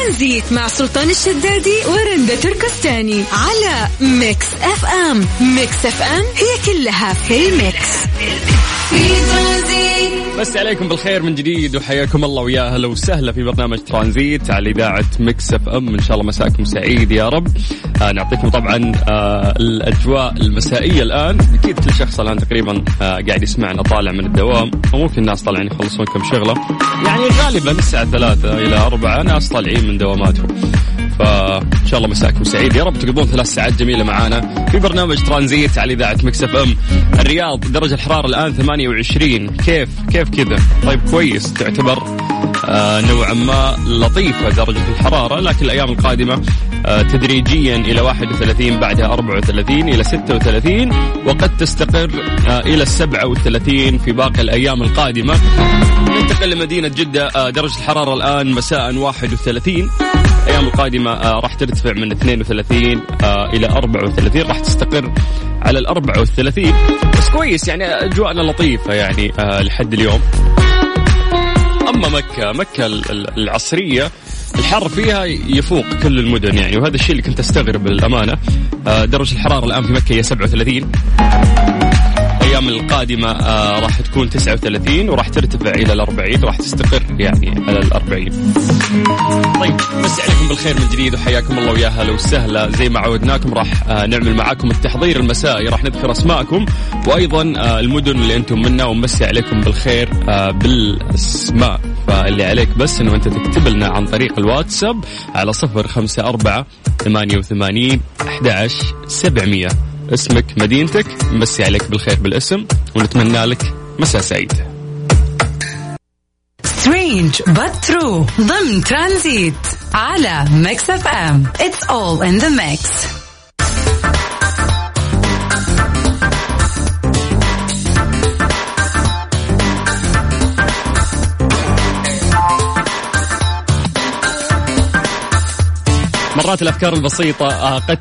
ترانزيت مع سلطان الشدادي ورندا تركستاني على ميكس أف أم. ميكس أف أم هي كلها في ال mix. في بس عليكم بالخير من جديد وحياكم الله ويا أهلا وسهلا في برنامج ترانزيت على إذاعة مكس إف إم. إن شاء الله مساكم سعيد يا رب. آه نعطيكم طبعا آه الأجواء المسائية الآن. أكيد كل شخص الآن تقريبا آه قاعد يسمعنا طالع من الدوام. وممكن الناس طالعين يخلصون كم شغلة. يعني غالبا الساعة ثلاثة إلى أربعة ناس طالعين من دواماتهم. فان شاء الله مساكم سعيد يا رب تقضون ثلاث ساعات جميلة معانا في برنامج ترانزيت على إذاعة مكس إف إم. الرياض درجة الحرارة الآن 28 كيف؟ كيف كذا؟ طيب كويس تعتبر آه نوعا ما لطيفة درجة الحرارة لكن الأيام القادمة آه تدريجيا إلى 31 بعدها 34 إلى 36 وقد تستقر آه إلى 37 في باقي الأيام القادمة. ننتقل لمدينة جدة آه درجة الحرارة الآن مساء 31 الأيام القادمة آه راح ترتفع من 32 آه إلى 34 راح تستقر على ال 34 بس كويس يعني أجواءنا لطيفة يعني آه لحد اليوم. أما مكة مكة العصرية الحر فيها يفوق كل المدن يعني وهذا الشيء اللي كنت أستغرب للأمانة. درجة الحرارة الآن في مكة هي 37 الأيام القادمة آه راح تكون 39 وراح ترتفع إلى ال 40 راح تستقر يعني على ال 40 طيب بس عليكم بالخير من جديد وحياكم الله ويا هلا وسهلا. زي ما عودناكم راح آه نعمل معاكم التحضير المسائي راح نذكر أسماءكم وأيضا آه المدن اللي أنتم منها ونمسي عليكم بالخير آه بالأسماء. فاللي عليك بس إنه أنت تكتب لنا عن طريق الواتساب على صفر خمسة أربعة ثمانية وثمانين أحد سبعمية. اسمك مدينتك نمسي عليك بالخير بالاسم ونتمنى لك مساء سعيد. strange true. ضمن ترانزيت على ميكس اف ام. It's all in the mix. مرات الأفكار البسيطة آه، قد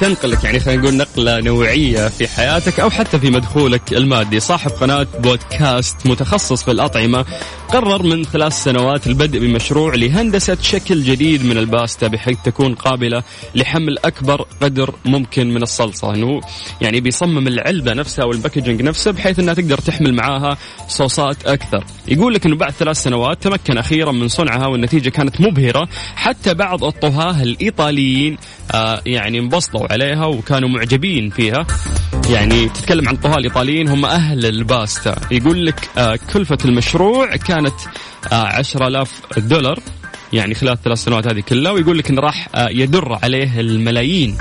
تنقلك يعني خلينا نقول نقلة نوعية في حياتك أو حتى في مدخولك المادي. صاحب قناة بودكاست متخصص في الأطعمة قرر من ثلاث سنوات البدء بمشروع لهندسة شكل جديد من الباستا بحيث تكون قابلة لحمل أكبر قدر ممكن من الصلصة. إنه يعني بيصمم العلبة نفسها وال packaging نفسه بحيث إنها تقدر تحمل معاها صوصات أكثر. يقول لك إنه بعد ثلاث سنوات تمكن أخيرا من صنعها والنتيجة كانت مبهرة. حتى بعض الطهاة الإيطاليين آه يعني انبسطوا عليها وكانوا معجبين فيها. يعني تتكلم عن الطهاة الإيطاليين هم أهل الباستا. يقول لك آه كلفة المشروع كانت آه 10000 دولار يعني خلال الثلاث سنوات هذه كلها ويقول لك انه راح آه يدر عليه الملايين.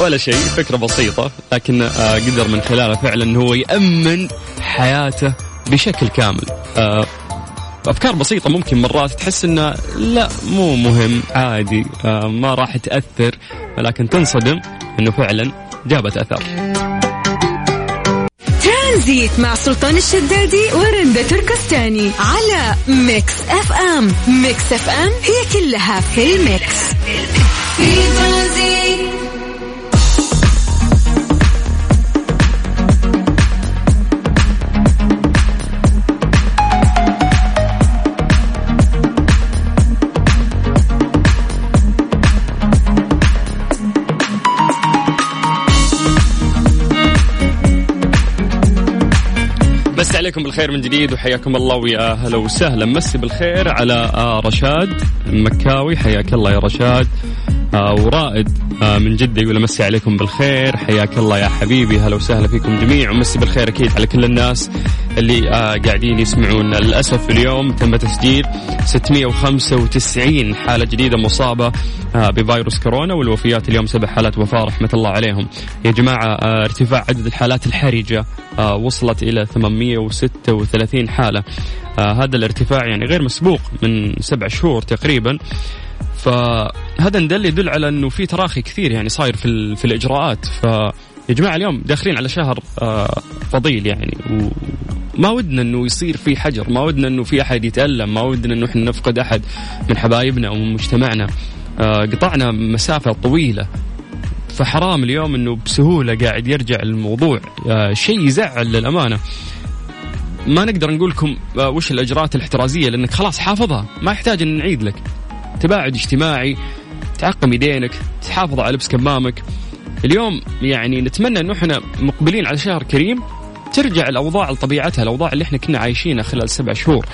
ولا شيء فكرة بسيطة لكن آه قدر من خلالها فعلا انه هو يأمن حياته بشكل كامل. آه أفكار بسيطة ممكن مرات تحس إنه لا مو مهم عادي آه ما راح تأثر ولكن تنصدم إنه فعلا جابت أثر. ترانزيت مع سلطان الشدادي ورندا تركستاني على Mix FM. Mix FM هي كلها في ال mix. في ترانزيت عليكم بالخير من جديد وحياكم الله ويا أهلا وسهلا. مسي بالخير على آه، رشاد مكاوي. حياك الله يا رشاد. آه، ورائد من جدة يقول مسي عليكم بالخير حياك الله يا حبيبي هلا وسهلا فيكم جميع ومسي بالخير أكيد على كل الناس اللي قاعدين يسمعون. للأسف اليوم تم تسجيل 695 حالة جديدة مصابة بفيروس كورونا والوفيات اليوم سبع حالات وفاة رحمة الله عليهم. يا جماعة ارتفاع عدد الحالات الحرجة وصلت إلى 836 حالة. هذا الارتفاع يعني غير مسبوق من سبع شهور تقريبا. فهذا ندل يدل على إنه في تراخي كثير يعني صاير في, في الإجراءات. ف يا جماعة اليوم داخلين على شهر آه فضيل يعني وما ودنا إنه يصير في حجر ما ودنا إنه في أحد يتألم ما ودنا إنه إحنا نفقد أحد من حبايبنا أو من مجتمعنا. آه قطعنا مسافة طويلة. فحرام اليوم إنه بسهولة قاعد يرجع الموضوع. آه شيء يزعل للأمانة. ما نقدر نقول لكم وش الإجراءات الاحترازية لأنك خلاص حافظها. ما يحتاج إن نعيد لك. تباعد اجتماعي تعقم يدينك تحافظ على لبس كمامك. اليوم يعني نتمنى إنه إحنا مقبلين على شهر كريم ترجع الأوضاع لطبيعتها الأوضاع اللي إحنا كنا عايشينها خلال سبع شهور.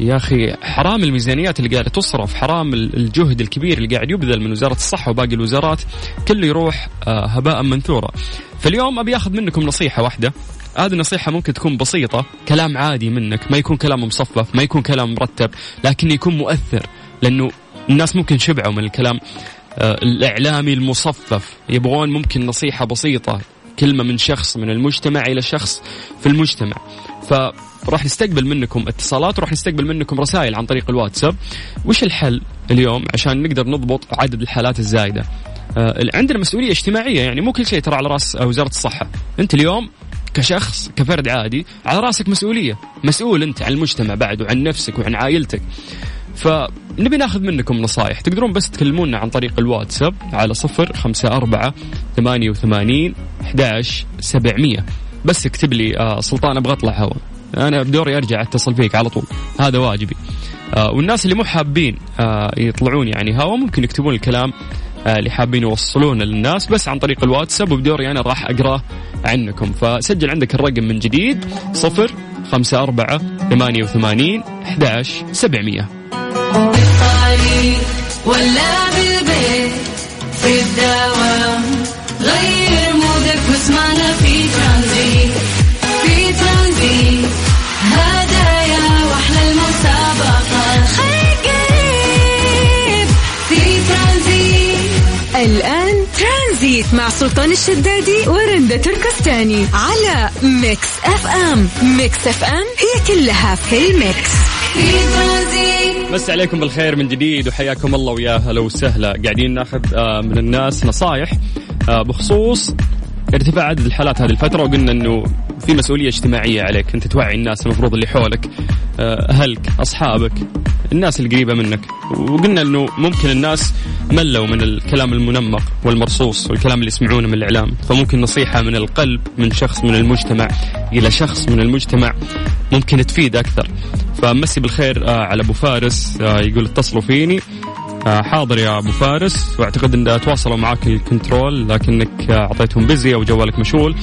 يا أخي حرام الميزانيات اللي قاعدة تصرف حرام الجهد الكبير اللي قاعد يبذل من وزارة الصحة وباقي الوزارات كله يروح آه، هباء منثورا فاليوم أبي أخذ منكم نصيحة واحدة. هذه النصيحة ممكن تكون بسيطة كلام عادي منك ما يكون كلام مصفف ما يكون كلام مرتب لكن يكون مؤثر. لأنه الناس ممكن شبعوا من الكلام. آه، الإعلامي المصفف. يبغون ممكن نصيحة بسيطة كلمة من شخص من المجتمع إلى شخص في المجتمع. فراح نستقبل منكم اتصالات وراح نستقبل منكم رسائل عن طريق الواتساب. وش الحل اليوم عشان نقدر نضبط عدد الحالات الزايدة؟ آه عندنا مسؤولية اجتماعية يعني مو كل شيء ترى على راس وزارة الصحة. أنت اليوم كشخص كفرد عادي على راسك مسؤولية. مسؤول أنت عن المجتمع بعد وعن نفسك وعن عائلتك. فنبي ناخذ منكم نصائح تقدرون بس تكلمونا عن طريق الواتساب على صفر خمسة أربعة ثمانية وثمانين أحداش سبعمية. بس اكتب لي آه سلطان أبغى أطلع هوا. أنا بدوري أرجع أتصل فيك على طول. هذا واجبي. آه والناس اللي مو حابين آه يطلعون يعني هوا ممكن يكتبون الكلام آه، اللي حابين يوصلونه للناس بس عن طريق الواتساب وبدوري أنا راح أقرأه عنكم. فسجل عندك الرقم من جديد صفر خمسة أربعة ثمانية وثمانين أحداش سبعمية. ولا بالبيت في الدوام غير mood ك واسمعنا في ترانزيت. في ترانزيت هدايا وأحلى المسابقة خير قريب في ترانزيت. الآن ترانزيت مع سلطان الشدادي ورندا تركستاني على Mix FM. Mix FM هي كلها في ال mix. بس عليكم بالخير من جديد وحياكم الله ويا هلا وسهلا. قاعدين ناخذ آه، من الناس نصائح آه، بخصوص ارتفاع عدد الحالات هذه الفترة وقلنا إنه في مسؤولية اجتماعية عليك. أنت توعي الناس المفروض اللي حولك آه، أهلك أصحابك الناس القريبة منك. وقلنا إنه ممكن الناس ملوا من الكلام المنمق والمرصوص والكلام اللي يسمعونه من الإعلام. فممكن نصيحة من القلب من شخص من المجتمع إلى شخص من المجتمع ممكن تفيد أكثر. فمسي بالخير آه، على أبو فارس آه، يقول اتصلوا فيني. آه، حاضر يا أبو فارس. وأعتقد إن تواصلوا معك الكنترول لكنك أعطيتهم بزي أو جوالك مشغول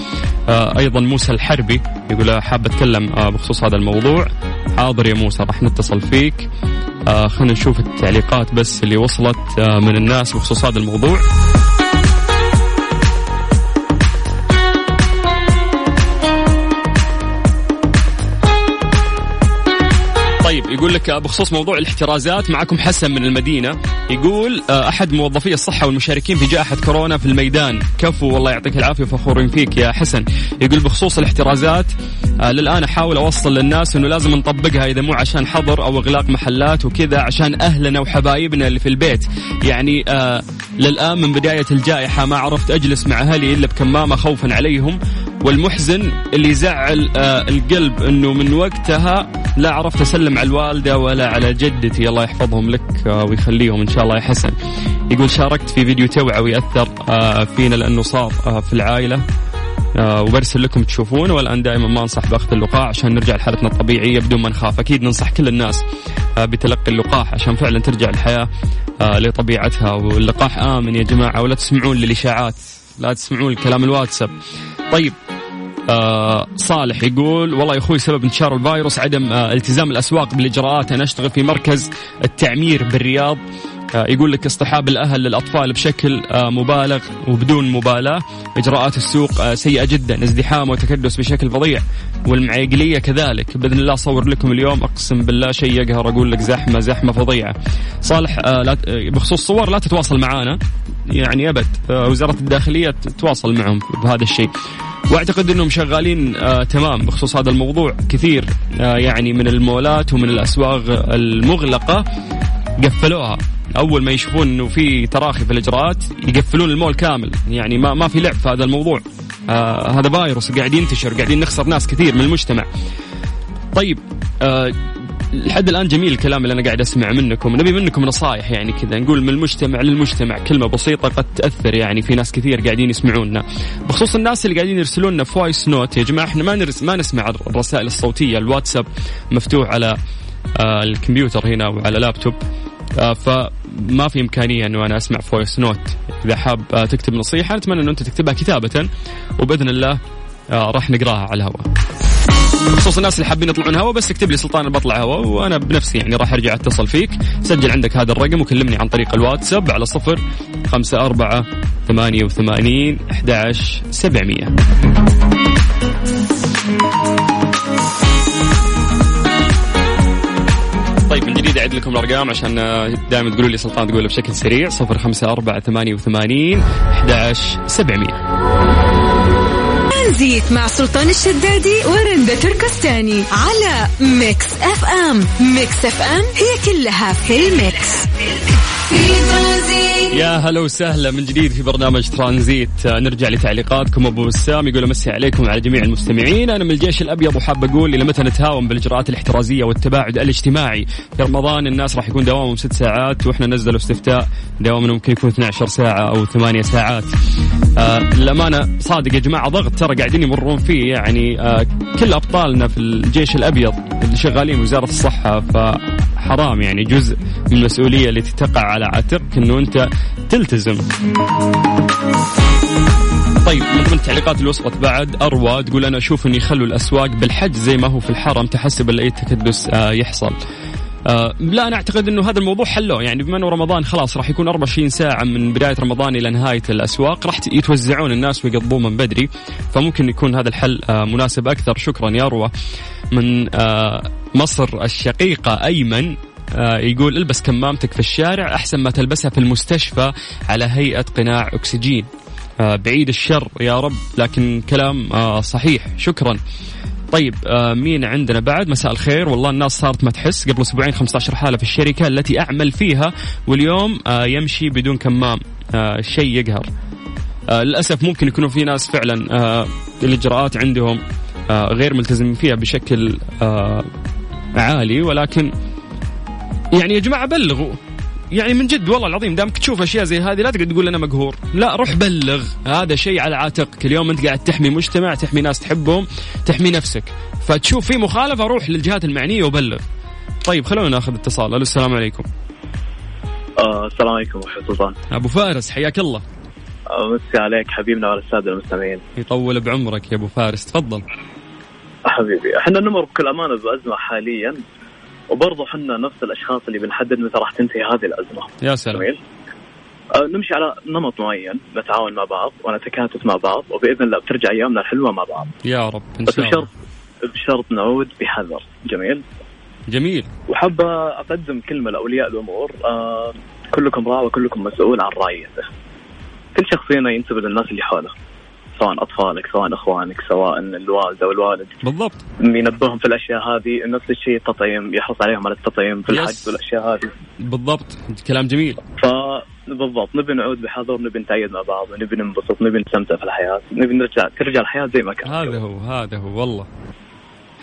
أيضا موسى الحربي يقول حاب أتكلم بخصوص هذا الموضوع. حاضر يا موسى راح نتصل فيك. خلينا نشوف التعليقات بس اللي وصلت من الناس بخصوص هذا الموضوع. طيب يقول لك بخصوص موضوع الاحترازات معكم حسن من المدينة. يقول آه، أحد موظفي الصحة والمشاركين في جائحة كورونا في الميدان. كفو والله يعطيك العافية فخورين فيك يا حسن. يقول بخصوص الاحترازات آه، للآن أحاول أوصل للناس أنه لازم نطبقها إذا مو عشان حظر أو إغلاق محلات وكذا عشان أهلنا وحبايبنا اللي في البيت. يعني آه للآن من بداية الجائحة ما عرفت أجلس مع أهلي إلا بكمامة خوفا عليهم. والمحزن اللي يزعل آه القلب أنه من وقتها لا عرفت أسلم على الوالدة ولا على جدتي. الله يحفظهم لك ويخليهم إن شاء الله يا حسن. يقول شاركت في فيديو توعوي آه فينا لأنه صار في العائلة. آه وبرسل لكم تشوفونه. والآن دائما ما أنصح بأخذ اللقاح عشان نرجع لحالتنا الطبيعية. بدون ما نخاف أكيد ننصح كل الناس آه بتلقي اللقاح عشان فعلا ترجع الحياة آه لطبيعتها. واللقاح آمن يا جماعة ولا تسمعون للإشاعات لا تسمعون الكلام الواتساب. طيب آه صالح يقول والله يا أخوي سبب انتشار الفيروس عدم آه التزام الأسواق بالإجراءات. أنا أشتغل في مركز التعمير بالرياض. آه، يقول لك اصطحاب الأهل للأطفال بشكل آه، مبالغ وبدون مبالاة. إجراءات السوق آه، سيئة جدا ازدحام وتكدس بشكل فظيع. والمعيقلية كذلك. بإذن الله اصور لكم اليوم. أقسم بالله شيء يقهر أقول لك زحمة زحمة فظيعة. صالح بخصوص صور لا تتواصل معانا. يعني أبد وزارة الداخلية تتواصل معهم بهذا الشيء. وأعتقد إنهم شغالين آه تمام بخصوص هذا الموضوع. كثير آه يعني من المولات ومن الأسواق المغلقة قفلوها. أول ما يشوفون إنه في تراخي في الإجراءات يقفلون المول كامل. يعني ما ما في لعب في هذا الموضوع. آه هذا فايروس قاعد ينتشر قاعدين نخسر ناس كثير من المجتمع. طيب آه لحد الآن جميل الكلام اللي أنا قاعد أسمع منكم. نبي منكم نصائح يعني كذا نقول من المجتمع للمجتمع. كلمة بسيطة قد تأثر يعني في ناس كثير قاعدين يسمعونا. بخصوص الناس اللي قاعدين يرسلون لنا voice note. يا جماعة إحنا ما نرس ما نسمع الرسائل الصوتية. الواتساب مفتوح على آه الكمبيوتر هنا وعلى لابتوب. فما في إمكانية إنه أنا أسمع voice note إذا حاب آه تكتب نصيحة نتمنى إنه أنت تكتبها كتابة وبإذن الله آه راح نقراها على الهواء. خصوص الناس اللي حابين يطلعون هوا بس اكتب لي سلطان بطلع هوا وأنا بنفسي يعني راح أرجع أتصل فيك. سجل عندك هذا الرقم وكلمني عن طريق الواتساب على صفر خمسة أربعة ثمانية وثمانين أحد سبعمية. جديد أعيد لكم الأرقام عشان دائما تقولوا لي سلطان تقول بشكل سريع. صفر خمسة أربعة ثمانية وثمانين أحد سبعمية. ترانزيت مع سلطان الشدادي ورندا تركستاني على Mix FM. Mix FM هي كلها في ال mix. في يا هلا وسهلا من جديد في برنامج ترانزيت. آه، نرجع لتعليقاتكم. أبو بسام يقول أمسي عليكم وعلى جميع المستمعين. أنا من الجيش الابيض وحاب أقول إلى متى نتهاون بالإجراءات الاحترازية والتباعد الاجتماعي؟ في رمضان الناس راح يكون دوامهم ست ساعات وإحنا نزلوا استفتاء دوامنا ممكن يكون 12 ساعة أو 8 ساعات. آه للأمانة صادق يا جماعة ضغط ترى قاعدين يمرون فيه. يعني آه كل أبطالنا في الجيش الأبيض اللي شغالين وزارة الصحة ف حرام يعني جزء من المسؤولية التي تقع على عاتقك أنه أنت تلتزم طيب من ضمن التعليقات اللي وصلت بعد أروى تقول أنا أشوف ان يخلوا الأسواق بالحج زي ما هو في الحرم تحسب لأي تكدس آه يحصل. آه لا أنا أعتقد إنه هذا الموضوع حلوة. يعني بما إنه رمضان خلاص راح يكون 24 ساعة من بداية رمضان إلى نهاية الأسواق راح يتوزعون الناس ويقضون من بدري فممكن يكون هذا الحل آه مناسب أكثر. شكرا يا اروى من آه مصر الشقيقة أيمن آه يقول البس كمامتك في الشارع أحسن ما تلبسها في المستشفى على هيئة قناع أكسجين. آه بعيد الشر يا رب لكن كلام آه صحيح. شكرا. طيب آه مين عندنا بعد؟ مساء الخير. والله الناس صارت ما تحس. قبل أسبوعين 15 حالة في الشركة التي أعمل فيها واليوم آه يمشي بدون كمام. آه شيء يقهر. للأسف ممكن يكونوا في ناس فعلا الإجراءات عندهم غير ملتزمين فيها بشكل عالي. ولكن يعني يا جماعة بلغوا. يعني من جد والله العظيم دامك تشوف أشياء زي هذه لا تقعد تقول أنا مقهور. لا روح بلغ هذا شيء على عاتقك اليوم أنت قاعد تحمي مجتمع تحمي ناس تحبهم تحمي نفسك. فتشوف في مخالفة روح للجهات المعنية وبلغ. طيب خلونا ناخذ اتصال. ألو السلام عليكم. آه السلام عليكم ورحمه الله أبو فارس حياك الله. آه مسي عليك حبيبنا وعلى السادة المستمعين. يطول بعمرك يا أبو فارس تفضل. حبيبي إحنا نمر بكل أمانة بازمه حاليا. وبرضه إحنا نفس الأشخاص اللي بنحدد متى راح تنتهي هذه الأزمة. يا سلام. جميل. آه نمشي على نمط معين نتعاون مع بعض ونتكاتف مع بعض وبإذن الله بترجع أيامنا الحلوة مع بعض. يا رب إن بس شاء الله. بشرط بشرط نعود بحذر. جميل. جميل. وحابة أقدم كلمة لأولياء الأمور. آه كلكم راع وكلكم مسؤول عن رعيته كل شخص فينا ينتبه للناس اللي حوله. سواء أطفالك سواء أخوانك سواء الوالدة والوالد. بالضبط. ينبههم في الأشياء هذه؟ نفس الشيء التطعيم يحرص عليهم على التطعيم في. الحج والأشياء هذه. بالضبط. كلام جميل. فبالضبط نبي نعود بحذر نبي نتعيد مع بعض نبي ننبسط نبي نستمتع في الحياة نبي نرجع ترجع الحياة زي ما كانت. هذا هو هذا هو والله.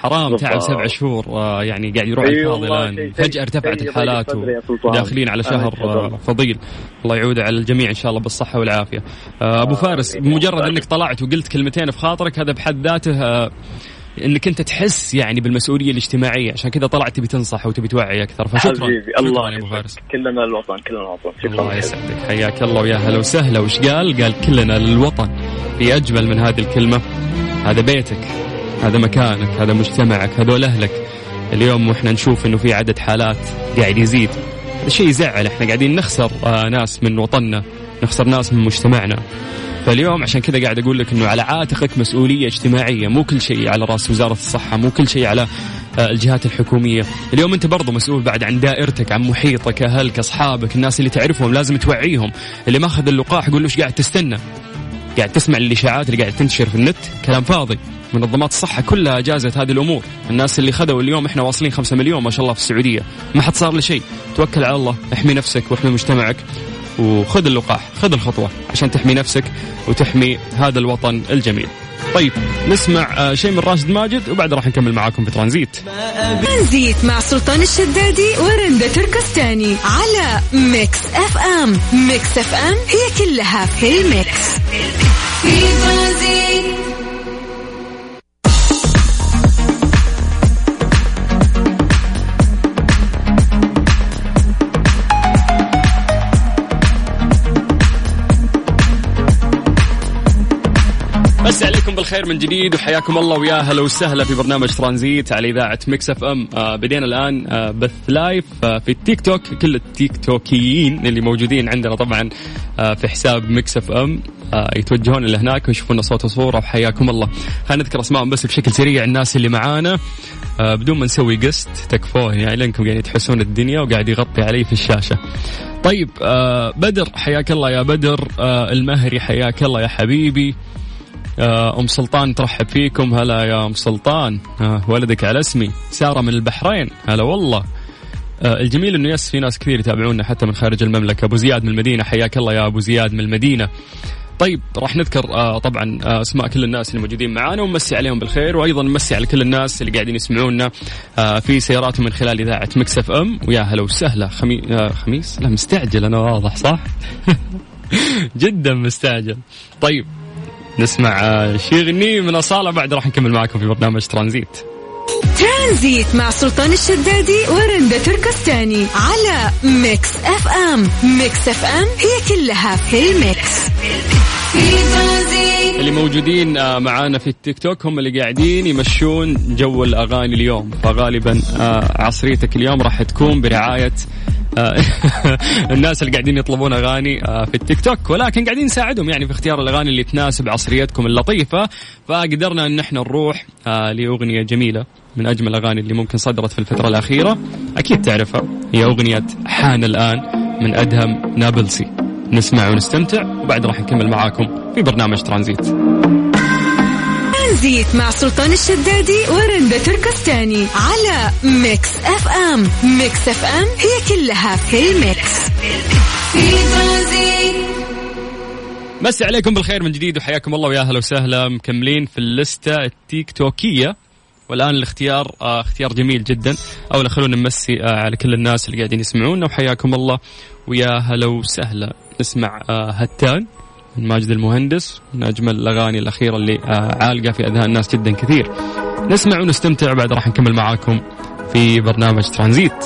حرام. تعب سبع شهور آه، يعني قاعد يروح أي الفاضي الآن. شيء ارتفعت الحالات. وداخلين على شهر. آه، فضيل. الله يعود على الجميع إن شاء الله بالصحة والعافية. آه، أبو فارس آمين. بمجرد إنك طلعت وقلت كلمتين في خاطرك هذا بحد ذاته إنك أنت تحس يعني بالمسؤولية الاجتماعية. عشان كذا طلعت تبي تنصح وتبي توعي أكثر. فشكرا. حبيبي شكرا الله يا أبو فارس. كلنا الوطن كلنا الوطن. شكرا. الله. يسعدك. حياك الله ويا هلا وسهلا. وش قال؟ قال كلنا للوطن. في أجمل من هذه الكلمة. هذا بيتك. هذا مكانك هذا مجتمعك هذول أهلك. اليوم وإحنا نشوف إنه في عدد حالات قاعد يزيد. هذا شيء يزعل إحنا قاعدين نخسر آه ناس من وطننا نخسر ناس من مجتمعنا. فاليوم عشان كذا قاعد أقول لك إنه على عاتقك مسؤولية اجتماعية مو كل شيء على رأس وزارة الصحة مو كل شيء على آه، الجهات الحكومية. اليوم أنت برضو مسؤول بعد عن دائرتك عن محيطك أهلك أصحابك الناس اللي تعرفهم لازم توعيهم. اللي ماخذ اللقاح قول له إيش قاعد تستنى؟ قاعد تسمع الإشاعات اللي قاعد تنتشر في النت. كلام فاضي. منظمات الصحة كلها جازت هذه الأمور. الناس اللي خذوا اليوم إحنا واصلين خمسة مليون ما شاء الله في السعودية. ما حد صار له شيء توكل على الله احمي نفسك واحمي مجتمعك وخذ اللقاح خذ الخطوة عشان تحمي نفسك وتحمي هذا الوطن الجميل. طيب نسمع آه، شيء من راشد ماجد وبعد راح نكمل معاكم في ترانزيت. ترانزيت مع سلطان الشدادي ورندا تركستاني على Mix FM. Mix FM هي كلها في ال mix. بالخير من جديد وحياكم الله ويا هلا وسهلا في برنامج ترانزيت على إذاعة Mix FM بدينا الآن آه بث live آه في التيك توك كل التيك توكيين اللي موجودين عندنا طبعا آه في حساب Mix FM يتوجهون اللي هناك ويشوفون صوت وصورة. وحياكم الله. خلينا نذكر اسمائهم بس بشكل سريع. الناس اللي معانا آه بدون ما نسوي guest تكفون. يعني لأنكم قاعدين تحوسون الدنيا وقاعد يغطي علي في الشاشة. طيب آه بدر حياك الله يا بدر. آه المهري حياك الله يا حبيبي. آه، أم سلطان ترحب فيكم. هلا يا أم سلطان. آه، ولدك على اسمي. سارة من البحرين. هلا والله. آه، الجميل إنه yes في ناس كثير يتابعونا حتى من خارج المملكة. أبو زياد من المدينة. حياك الله يا أبو زياد من المدينة. طيب راح نذكر آه طبعا آه أسماء كل الناس اللي موجودين معانا ونمسي عليهم بالخير وأيضا نمسي على كل الناس اللي قاعدين يسمعونا آه في سياراتهم من خلال إذاعة Mix FM. ويا هلا وسهلا خمي... خميس؟ لا مستعجل أنا واضح صح؟ جدا مستعجل. طيب نسمع آه، شي غني من أصالة بعد راح نكمل معكم في برنامج ترانزيت. ترانزيت مع سلطان الشدادي ورندا تركستاني على Mix FM. Mix FM هي كلها في ال mix. اللي موجودين آه، معانا في التيك توك هم اللي قاعدين يمشون جو الأغاني اليوم. فغالبا آه، عصريتك اليوم راح تكون برعاية آه، الناس اللي قاعدين يطلبون أغاني في التيك توك. ولكن قاعدين نساعدهم يعني في اختيار الأغاني اللي تناسب عصريتكم اللطيفة. فقدرنا إن إحنا نروح لأغنية جميلة. من أجمل الأغاني اللي ممكن صدرت في الفترة الأخيرة. أكيد تعرفها هي أغنية حان الآن من أدهم نابلسي. نسمع ونستمتع وبعد راح نكمل معاكم في برنامج ترانزيت. ترانزيت مع سلطان الشدادي ورندا تركستاني على Mix FM. Mix FM هي كلها في ال mix. في ترانزيت مسي عليكم بالخير من جديد وحياكم الله ويا أهلا وسهلا. مكملين في اللستة التيك توكية والآن الاختيار آه اختيار جميل جدا. أولا خلونا نمسي آه على كل الناس اللي قاعدين يسمعونا وحياكم الله. ويا هلا وسهلا. نسمع آه هتان من ماجد المهندس من اجمل الأغاني الأخيرة اللي عالقة في أذهان الناس جدا كثير. نسمع ونستمتع بعد راح نكمل معاكم في برنامج ترانزيت.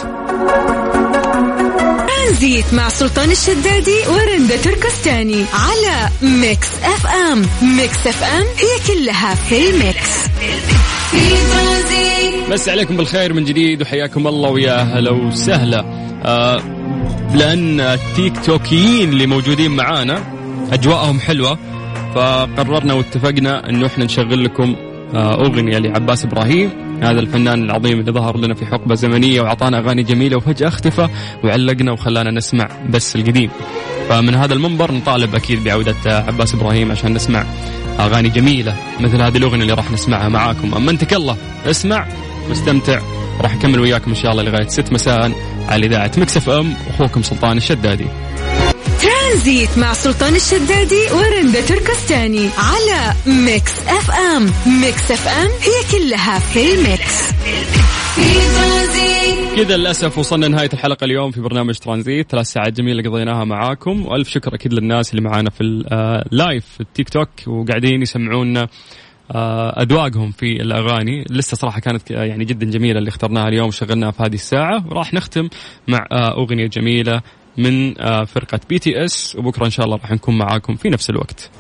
ترانزيت مع سلطان الشدادي ورندا تركستاني على Mix FM. Mix FM هي كلها في ال mix. في مسي عليكم بالخير من جديد وحياكم الله ويا هلا وسهلا. آه لأن التيك توكيين اللي موجودين معانا أجواءهم حلوة فقررنا واتفقنا إنه إحنا نشغل لكم آه، أغنية لعباس إبراهيم. هذا الفنان العظيم اللي ظهر لنا في حقبة زمنية وأعطانا أغاني جميلة وفجأة اختفى وعلقنا وخلانا نسمع بس القديم. فمن هذا المنبر نطالب أكيد بعودة عباس إبراهيم عشان نسمع أغاني جميلة مثل هذه الأغنية اللي راح نسمعها معاكم. أما أنت الله اسمع واستمتع راح أكمل وياكم إن شاء الله لغاية 6 مساء على إذاعة مكسف إم. أخوكم سلطان الشدادي. ترانزيت مع سلطان الشدادي ورندا تركستاني على ميكس إف إم. ميكس إف إم هي كلها في ال mix كذا للأسف وصلنا نهايه الحلقة اليوم في برنامج ترانزيت. ثلاث ساعات جميلة قضيناها معاكم. والف شكر أكيد للناس اللي معانا في ال live في التيك توك وقاعدين يسمعونا آه، اذواقهم في الأغاني لسه صراحة كانت يعني جدا جميلة اللي اخترناها اليوم وشغلناها في هذه الساعة. وراح نختم مع آه، أغنية جميلة من آه، فرقة BTS وبكرة إن شاء الله راح نكون معاكم في نفس الوقت.